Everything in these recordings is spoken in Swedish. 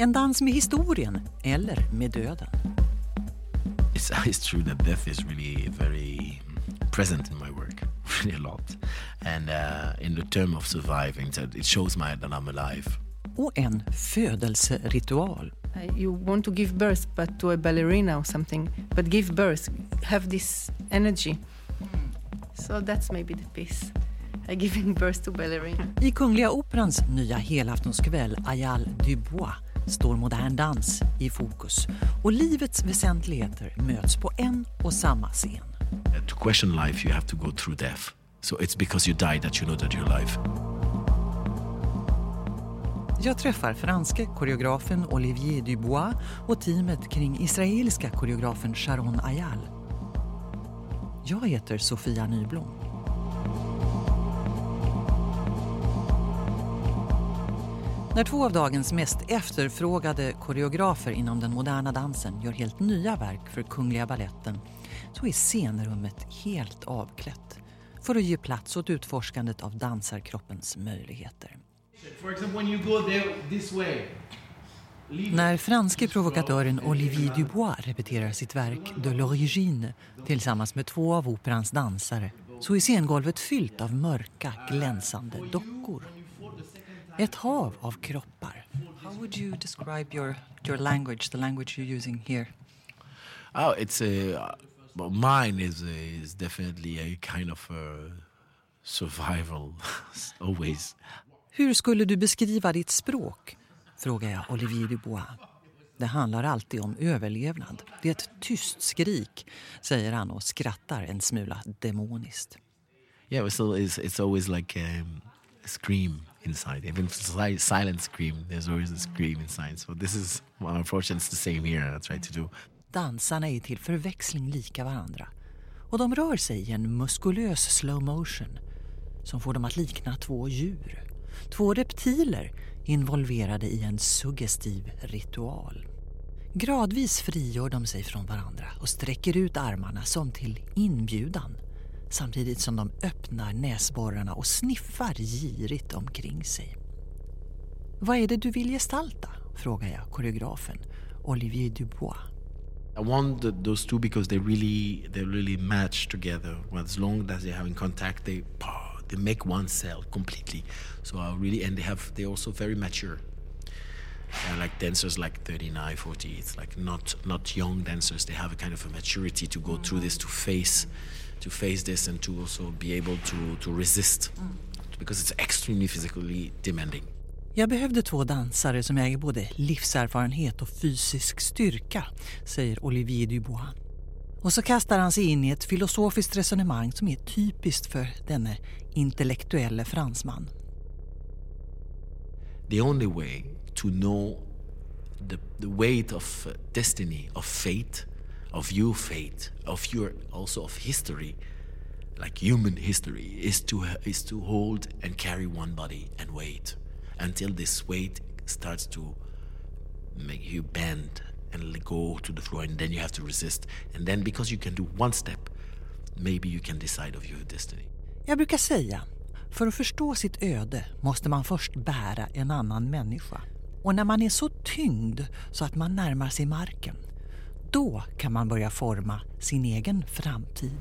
En dans med historien eller med döden. It's, it's true that death is really very present in my work, really a lot. And uh, in the term of surviving, it shows my, that I'm alive. Och en födelseritual. Uh, you want to give birth but to a ballerina or something, but give birth, have this energy. So that's maybe the piece. Uh, giving birth to ballerina. I Kungliga Operans nya helaftonskväll Ayal Dubois står modern dans i fokus och livets väsentligheter möts på en och samma scen. To question life you have to go through death. So it's because you die that you know that you're alive. Jag träffar franske koreografen Olivier Dubois och teamet kring israeliska koreografen Sharon Ayal. Jag heter Sofia Nyblom. När två av dagens mest efterfrågade koreografer inom den moderna dansen gör helt nya verk för Kungliga Balletten så är scenrummet helt avklätt för att ge plats åt utforskandet av dansarkroppens möjligheter. När franske provokatören Olivier Dubois repeterar sitt verk De l'origine tillsammans med två av operans dansare så är scengolvet fyllt av mörka, glänsande dockor. Ett hav av kroppar. How would you describe your, your language, the language you're using here? Oh, it's a... Well, mine is, is definitely a kind of a survival, always. Hur skulle du beskriva ditt språk? frågar jag Olivier Dubois. Det handlar alltid om överlevnad. Det är ett tyst skrik, säger han och skrattar en smula demoniskt. Yeah, so it's, it's always like um, a scream inside. Even silent scream, there's always a scream inside. So this is well, unfortunately, it's the same here I try to do. Dansarna är till förväxling lika varandra och de rör sig i en muskulös slow motion som får dem att likna två djur. Två reptiler involverade i en suggestiv ritual. Gradvis frigör de sig från varandra och sträcker ut armarna som till inbjudan samtidigt som de öppnar näsborrarna och sniffar girigt omkring sig. Vad är det du vill gestalta? frågar jag koreografen Olivier Dubois. I want the, those two because they really they really match together. As long as they have in contact, they they make one cell completely. So I really and they have they also very mature. Uh, like dancers like 39, 40, it's like not not young dancers. They have a kind of a maturity to go through this, to face, to face this, and to also be able to to resist, because it's extremely physically demanding. Jag behövde två dansare som äger både livserfarenhet och fysisk styrka, säger Olivier Dubois. Och så kastar han sig in i ett filosofiskt resonemang som är typiskt för denne intellektuelle fransman. The only way to know the, the weight of destiny, of fate, of your fate, of your also of history, like human history, is to is to hold and carry one body and wait until this weight starts to make you bend and go to the floor and then you have to resist and then because you can do one step maybe you can decide of your destiny. Jag brukar säga, för att förstå sitt öde måste man först bära en annan människa. Och när man är så tyngd så att man närmar sig marken, då kan man börja forma sin egen framtid.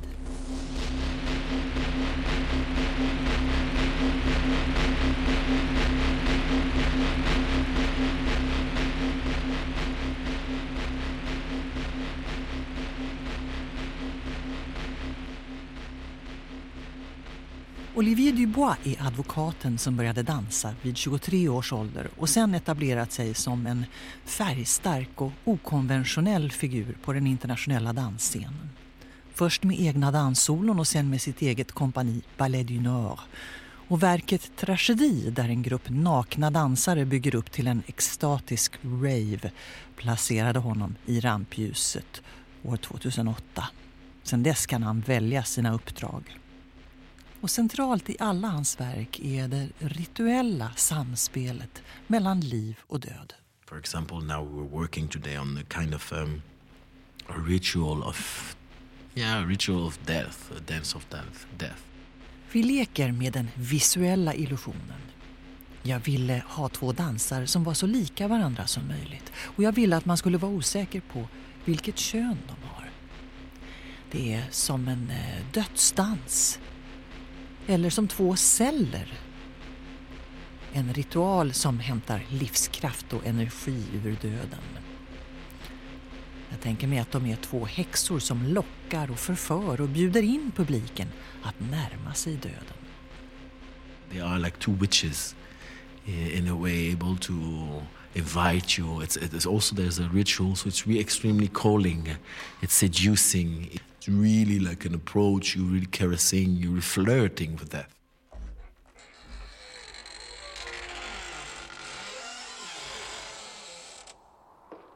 Olivier Dubois är advokaten som började dansa vid 23 års ålder och sen etablerat sig som en färgstark och okonventionell figur på den internationella dansscenen. Först med egna danssolon och sen med sitt eget kompani Ballet du Nord. Och verket Tragedi, där en grupp nakna dansare bygger upp till en extatisk rave, placerade honom i rampljuset år 2008. Sen dess kan han välja sina uppdrag. Och centralt i alla hans verk är det rituella samspelet mellan liv och död. For example, now we're working today on a kind of um, a ritual of, yeah, a ritual of death, a dance of death. death. Vi leker med den visuella illusionen. Jag ville ha två dansare som var så lika varandra som möjligt och jag ville att man skulle vara osäker på vilket kön de har. Det är som en eh, dödsdans. Eller som två celler. En ritual som hämtar livskraft och energi ur döden. Jag tänker mig att de är två häxor som lockar och förför och bjuder in publiken att närma sig döden. They are like two witches eh, in a way able to invite you. It's, it's also there's a ritual, so it's really extremely calling. It's seducing. It's really like an approach. You're really caressing. You're flirting with death.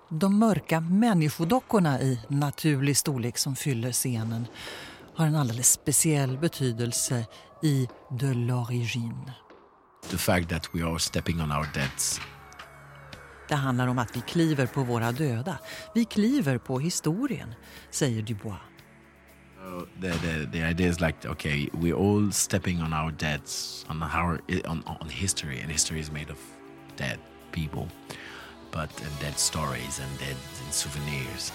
De mörka människodockorna i naturlig storlek som fyller scenen har en alldeles speciell betydelse i De l'Origine. The fact that we are stepping on our deads. Det handlar om att vi kliver på våra döda. Vi kliver på historien, säger Dubois. Uh, the, the, the idea is like, okay, we're all stepping on our deads, on, our, on, on history, and history is made of dead people. but and dead stories and dead and souvenirs.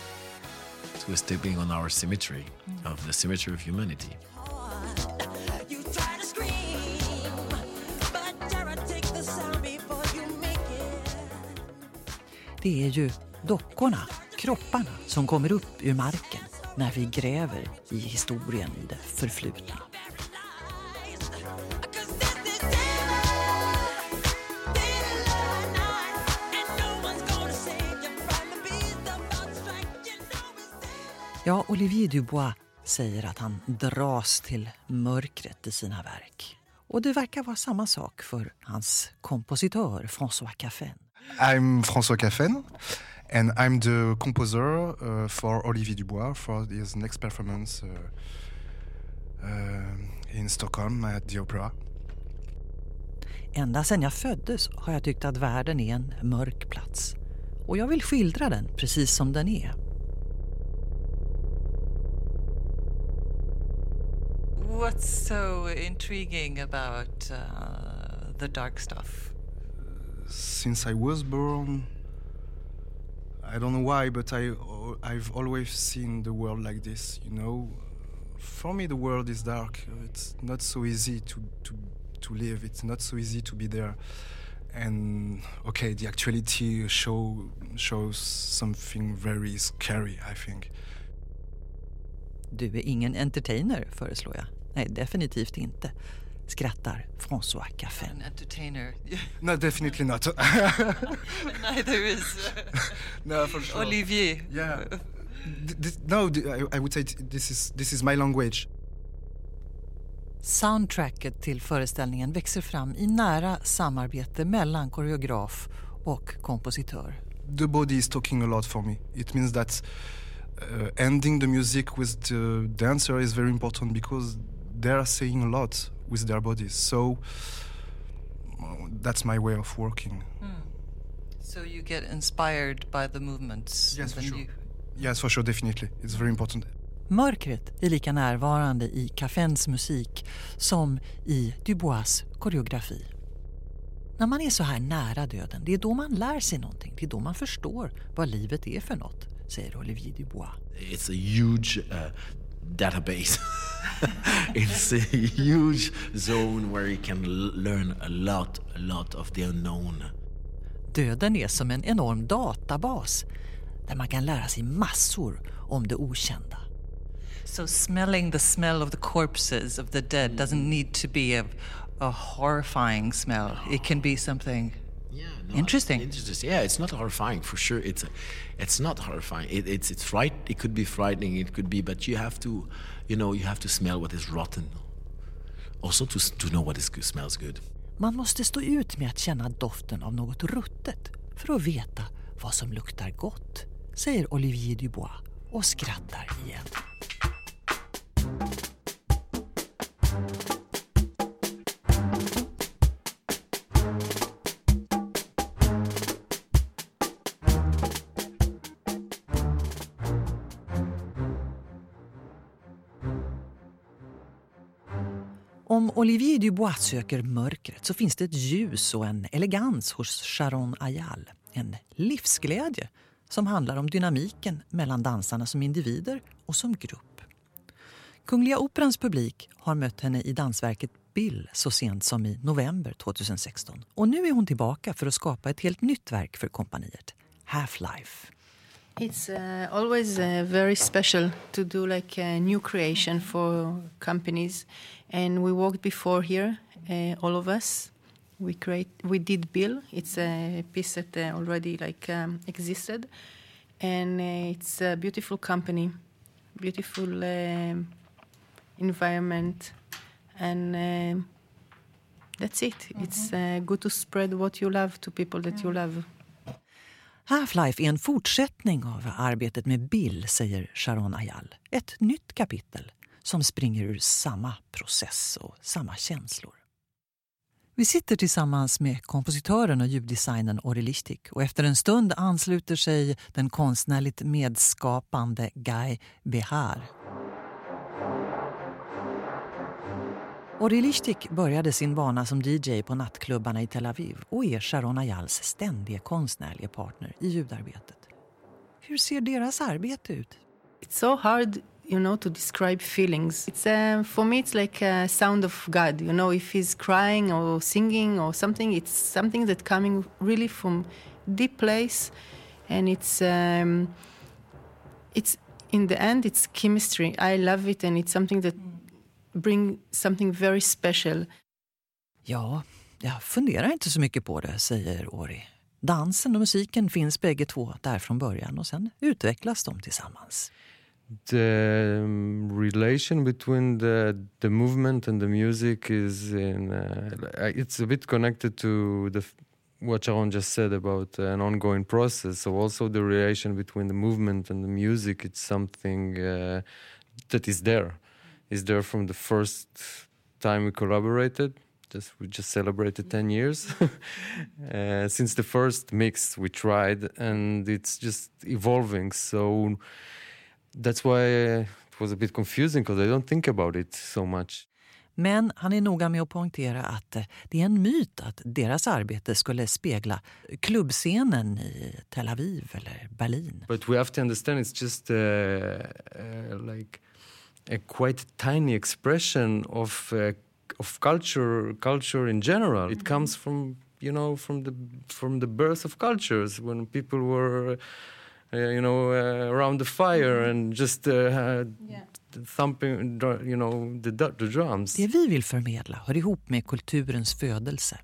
So we're stepping on our symmetry of the symmetry of humanity. Det är ju dockorna, kropparna, som kommer upp ur marken när vi gräver i historien, i det förflutna. Ja, Olivier Dubois säger att han dras till mörkret i sina verk. Och det verkar vara samma sak för hans kompositör François Caffen. I'm François Caffen and I'm the composer uh, for Olivier Dubois for his next performance uh, uh, in Stockholm at the Opera. Ända sedan jag föddes har jag tyckt att världen är en mörk plats. Och jag vill skildra den precis som den är. What's so intriguing about uh, the dark stuff? Since I was born, I don't know why, but I uh, I've always seen the world like this. You know, for me the world is dark. It's not so easy to to to live. It's not so easy to be there. And okay, the actuality show shows something very scary. I think. Du är ingen entertainer, föreslår jag. Nej, definitivt inte, skrattar François Caffen. An entertainer. no, definitely not. Neither is no, for sure. Olivier. Yeah. This, no, I would say this is, this is my language. Soundtracket till föreställningen växer fram i nära samarbete mellan koreograf och kompositör. The body is talking a lot for me. It means that uh, ending the music with the dancer is very important because they are saying a lot with their bodies. So that's my way of working. Mm. So you get inspired by the movements? Yes, for sure. You... Yes, for sure, definitely. It's very important. Mörkret är lika närvarande i Caffens musik som i Dubois koreografi. När man är så här nära döden, det är då man lär sig någonting. Det är då man förstår vad livet är för något, säger Olivier Dubois. It's a huge uh, database. it's a huge zone where you can learn a lot, a lot of the unknown. Döden är som en enorm databas där man kan lära sig massor om det okända. So smelling the smell of the corpses of the dead doesn't need to be a, a horrifying smell. It can be something yeah, no, interesting. Interesting. Yeah, it's not horrifying for sure. It's it's not horrifying. It, it's it's fright. It could be frightening. It could be, but you have to, you know, you have to smell what is rotten. Also to to know what is good, smells good. Man måste stå ut med att känna doften av något ruttet för att veta vad som luktar gott, säger Olivier Dubois och skrattar igen. Om Olivier Dubois söker mörkret så finns det ett ljus och en elegans hos Sharon Ayal. En livsglädje som handlar om dynamiken mellan dansarna som individer och som grupp. Kungliga Operans publik har mött henne i dansverket Bill så sent som i november 2016. Och nu är hon tillbaka för att skapa ett helt nytt verk för kompaniet, Half-Life. It's uh, always uh, very special to do like a new creation for companies, and we worked before here, uh, all of us. We create, we did Bill. It's a piece that uh, already like um, existed, and uh, it's a beautiful company, beautiful um environment, and that's it. It's uh, good to spread what you love to people that you love. Half-Life är en fortsättning av arbetet med Bill, säger Sharon Ayal. Ett nytt kapitel som springer ur samma process och samma känslor. Vi sitter tillsammans med kompositören och ljuddesignern Ori Lichtik och efter en stund ansluter sig den konstnärligt medskapande Guy Behar. Ori Lichtik började sin bana som DJ på nattklubbarna i Tel Aviv och är Sharon Ayals ständiga konstnärliga partner i ljudarbetet. Hur ser deras arbete ut? It's so hard, you know, to describe feelings. It's uh, for me, it's like a sound of God. You know, if he's crying or singing or something, it's something that coming really from deep place, and it's um, it's in the end, it's chemistry. I love it, and it's something that bring something very special. Ja, jag funderar inte så mycket på det, säger Ori. Dansen och musiken finns bägge två där från början och sen utvecklas de tillsammans. the um, relation between the the movement and the music is in uh, it's a bit connected to the what Sharon just said about an ongoing process so also the relation between the movement and the music it's something uh, that is there is there from the first time we collaborated just we just celebrated 10 years uh, since the first mix we tried and it's just evolving so that's why uh, it was a bit confusing because I don't think about it so much. Men han är noga med att poängtera att eh, det är en myt att deras arbete skulle spegla klubbscenen i Tel Aviv eller Berlin. But we have to understand it's just uh, uh, like a quite tiny expression of uh, of culture culture in general. It comes from you know from the from the birth of cultures when people were uh, you know uh, around the fire and just uh, thumping dr- you know the, the drums. Det vi vill förmedla hör ihop med kulturens födelse.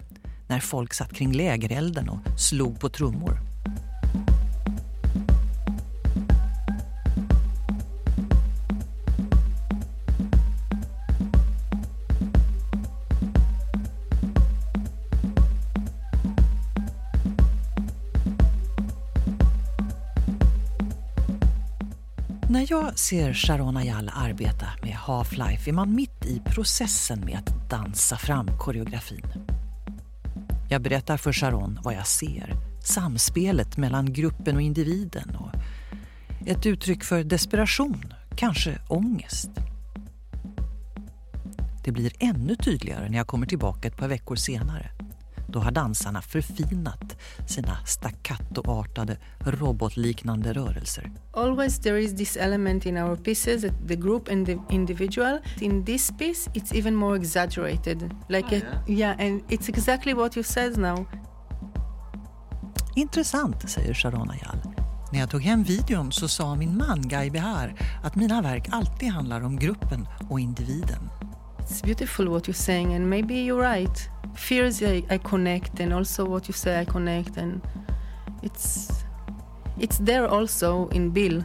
När folk satt kring lägerelden och slog på trummor. När jag ser Sharon Ayal arbeta med Half-Life är man mitt i processen med att dansa fram koreografin. Jag berättar för Sharon vad jag ser, samspelet mellan gruppen och individen och ett uttryck för desperation, kanske ångest. Det blir ännu tydligare när jag kommer tillbaka ett par veckor senare. Då har dansarna förfinat sina staccatoartade, robotliknande rörelser. Always there is this element in our pieces, the group and the individual. In this piece, it's even more exaggerated. Like, a, yeah, and it's exactly what you said now. Intressant, säger Sharon Ayal. När jag tog hem videon så sa min man Guy Behar att mina verk alltid handlar om gruppen och individen. It's beautiful what you're saying, and maybe you're right. Fears I, I connect, and also what you say I connect, and it's it's there also in Bill.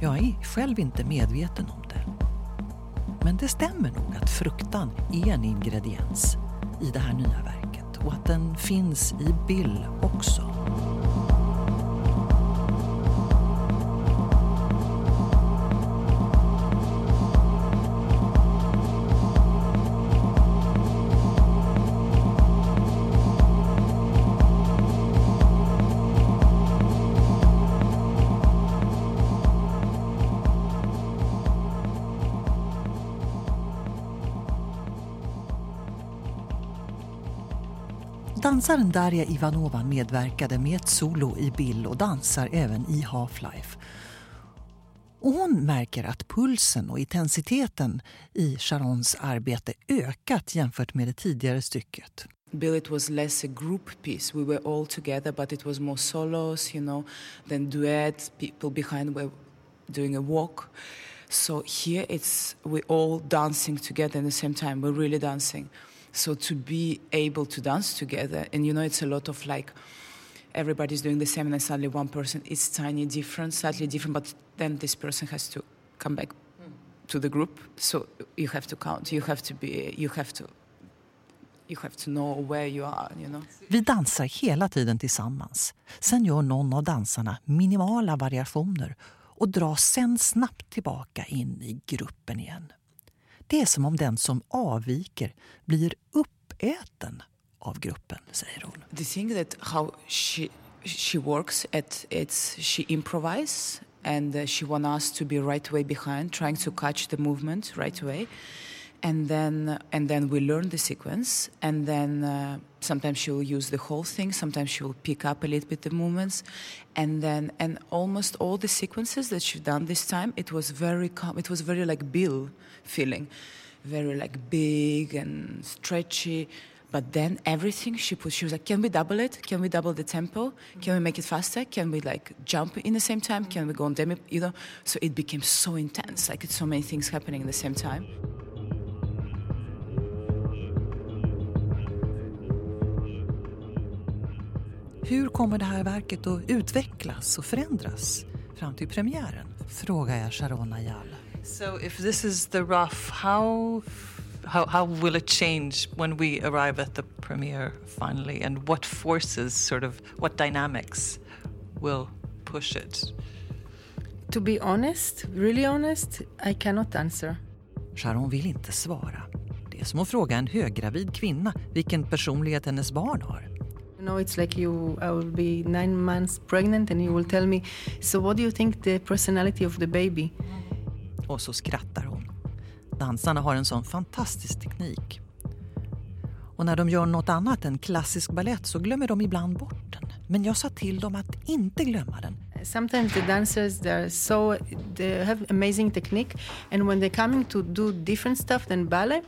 Jag är själv inte medveten om det. Men det stämmer nog att fruktan är en ingrediens i det här nya verket och att den finns i Bill också. Dansaren Darja Ivanova medverkade med ett solo i Bill och dansar även i Half-Life. Och hon märker att pulsen och intensiteten i Sharons arbete ökat jämfört med det tidigare stycket. Bill, it was less a group piece. We were all together, but it was more solos, you know, than duets, people behind were doing a walk. So here it's we all dancing together at the same time. We're really dancing. So to be able to dance together, and you know, it's a lot of like everybody's doing the same, and then suddenly one person is tiny different, slightly different, but then this person has to come back to the group. So you have to count. You have to be. You have to. You have to know where you are. You know. Vi dansar hela tiden tillsammans. Sen gör någon av dansarna minimala variationer och dras sen snabbt tillbaka in i gruppen igen. Det är som om den som avviker blir uppäten av gruppen, säger hon. The thing that how she she works at it's she improvises and uh, she wants us to be right way behind, trying to catch the movement right away, and then and then we learn the sequence, and then uh, sometimes she will use the whole thing, sometimes she will pick up a little bit the movements, and then and almost all the sequences that she's done this time, it was very calm. It was very like Bill feeling, very like big and stretchy. But then everything she put, she was like, "Can we double it? Can we double the tempo? Can we make it faster? Can we like jump in the same time? Can we go on demi? You know." So it became so intense, like it's so many things happening at the same time. Hur kommer det här verket att utvecklas och förändras fram till premiären? Frågar jag Sharon Ayala. So, if this is the rough, how how how will it change when we arrive at the premiere finally, and what forces, sort of, what dynamics, will push it? To be honest, really honest, I cannot answer. Sharon vill inte svara. Det är som att fråga en höggravid kvinna vilken personlighet hennes barn har. You know, it's like you, I will be nine months pregnant and you will tell me, so what do you think the personality of the baby? Och så skrattar hon. Dansarna har en sån fantastisk teknik. Och när de gör något annat än klassisk ballett så glömmer de ibland bort den. Men jag sa till dem att inte glömma den. Sometimes the dancers they're so they have amazing technique, and when they're coming to do different stuff than ballet,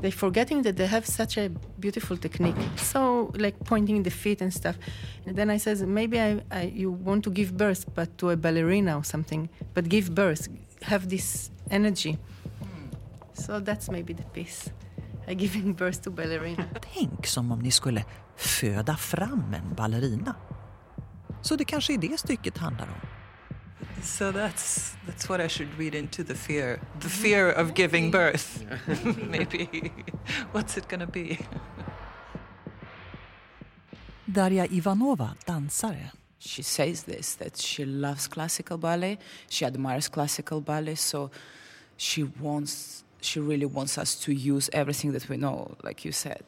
they're forgetting that they have such a beautiful technique. So like pointing the feet and stuff. And then I says maybe I, I you want to give birth, but to a ballerina or something. But give birth, have this energy. So that's maybe the piece. I giving birth to ballerina. Tänk som om ni skulle föda fram en ballerina. Så det kanske är det stycket handlar om. So that's that's what I should read into the fear, the mm-hmm. fear of giving birth. Maybe. What's it gonna be? Daria Ivanova, dansare. She says this that she loves classical ballet, she admires classical ballet, so she wants she really wants us to use everything that we know, like you said.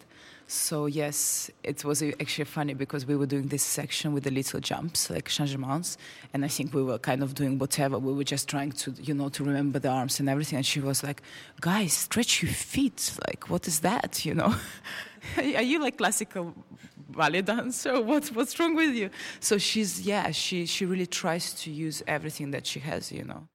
So yes, it was actually funny because we were doing this section with the little jumps, like changements, and I think we were kind of doing whatever. We were just trying to, you know, to remember the arms and everything. And she was like, "Guys, stretch your feet. Like, what is that? You know, are you like classical ballet dancer? What's what's wrong with you?" So she's yeah, she she really tries to use everything that she has, you know.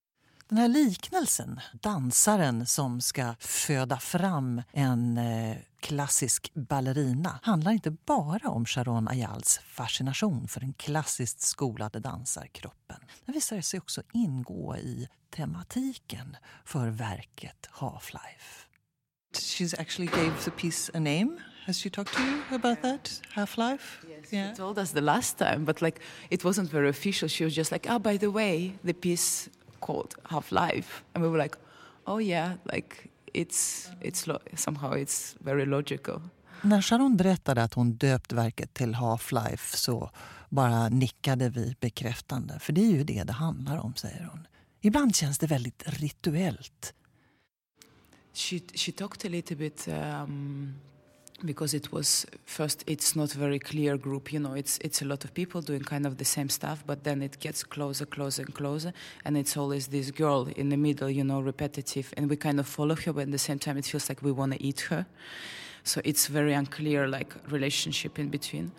Den här liknelsen, dansaren som ska föda fram en eh, klassisk ballerina handlar inte bara om Sharon Ayals fascination för den klassiskt skolade dansarkroppen. Den visar sig också ingå i tematiken för verket Half-Life. She's actually gave the piece a name. Has she talked to you about that? Half Life? Yes, she told us the last time, but like it wasn't very official. She was just like, "Oh, by the way, the piece called Half Life," and we were like, "Oh yeah, like it's it's somehow it's very logical." När Sharon berättade att hon döpt verket till Half-Life så bara nickade vi bekräftande. För det är ju det det handlar om, säger hon. Ibland känns det väldigt rituellt. She she talked a little bit um, because it was first. It's not very clear group, you know. It's it's a lot of people doing kind of the same stuff, but then it gets closer, closer, and closer, and it's always this girl in the middle, you know, repetitive, and we kind of follow her, but at the same time, it feels like we want to eat her. so it's very unclear like relationship in between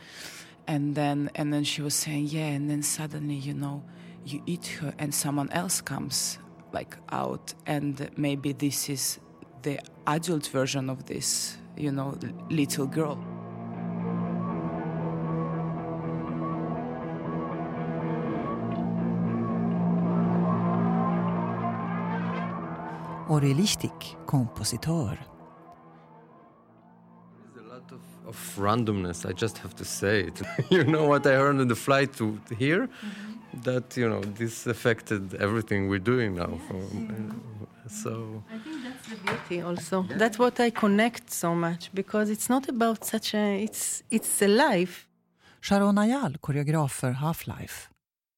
and then and then she was saying yeah and then suddenly you know you eat her and someone else comes like out and maybe this is the adult version of this you know little girl Ori Lichtik, kompositör. There's a lot of, of randomness. I just have to say it. you know what I heard on the flight to here? Mm-hmm. That you know this affected everything we're doing now. From, so I think that's the beauty also. That's what I connect so much because it's not about such a it's it's a life. Sharon Ayal, koreograf för Half-Life.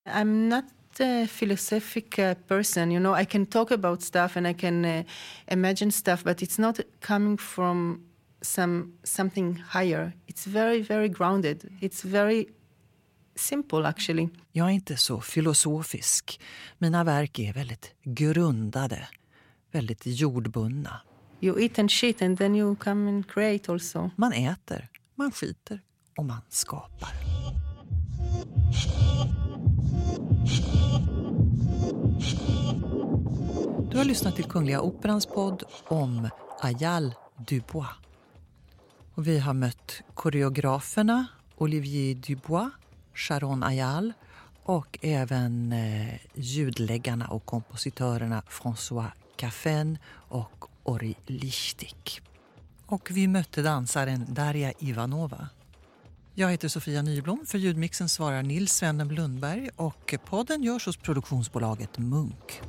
I'm not a philosophic uh, person, you know. I can talk about stuff and I can uh, imagine stuff, but it's not coming from some something higher. It's very very grounded. It's very simple actually. Jag är inte så filosofisk. Mina verk är väldigt grundade, väldigt jordbundna. You eat and shit and then you come and create also. Man äter, man skiter och man skapar. Du har lyssnat till Kungliga Operans podd om Ayal Dubois. Och vi har mött koreograferna Olivier Dubois, Sharon Ayal och även eh, ljudläggarna och kompositörerna François Caffen och Ori Lichtik. Och vi mötte dansaren Darja Ivanova. Jag heter Sofia Nyblom. För ljudmixen svarar Nils Svennen Lundberg och podden görs hos produktionsbolaget Munk.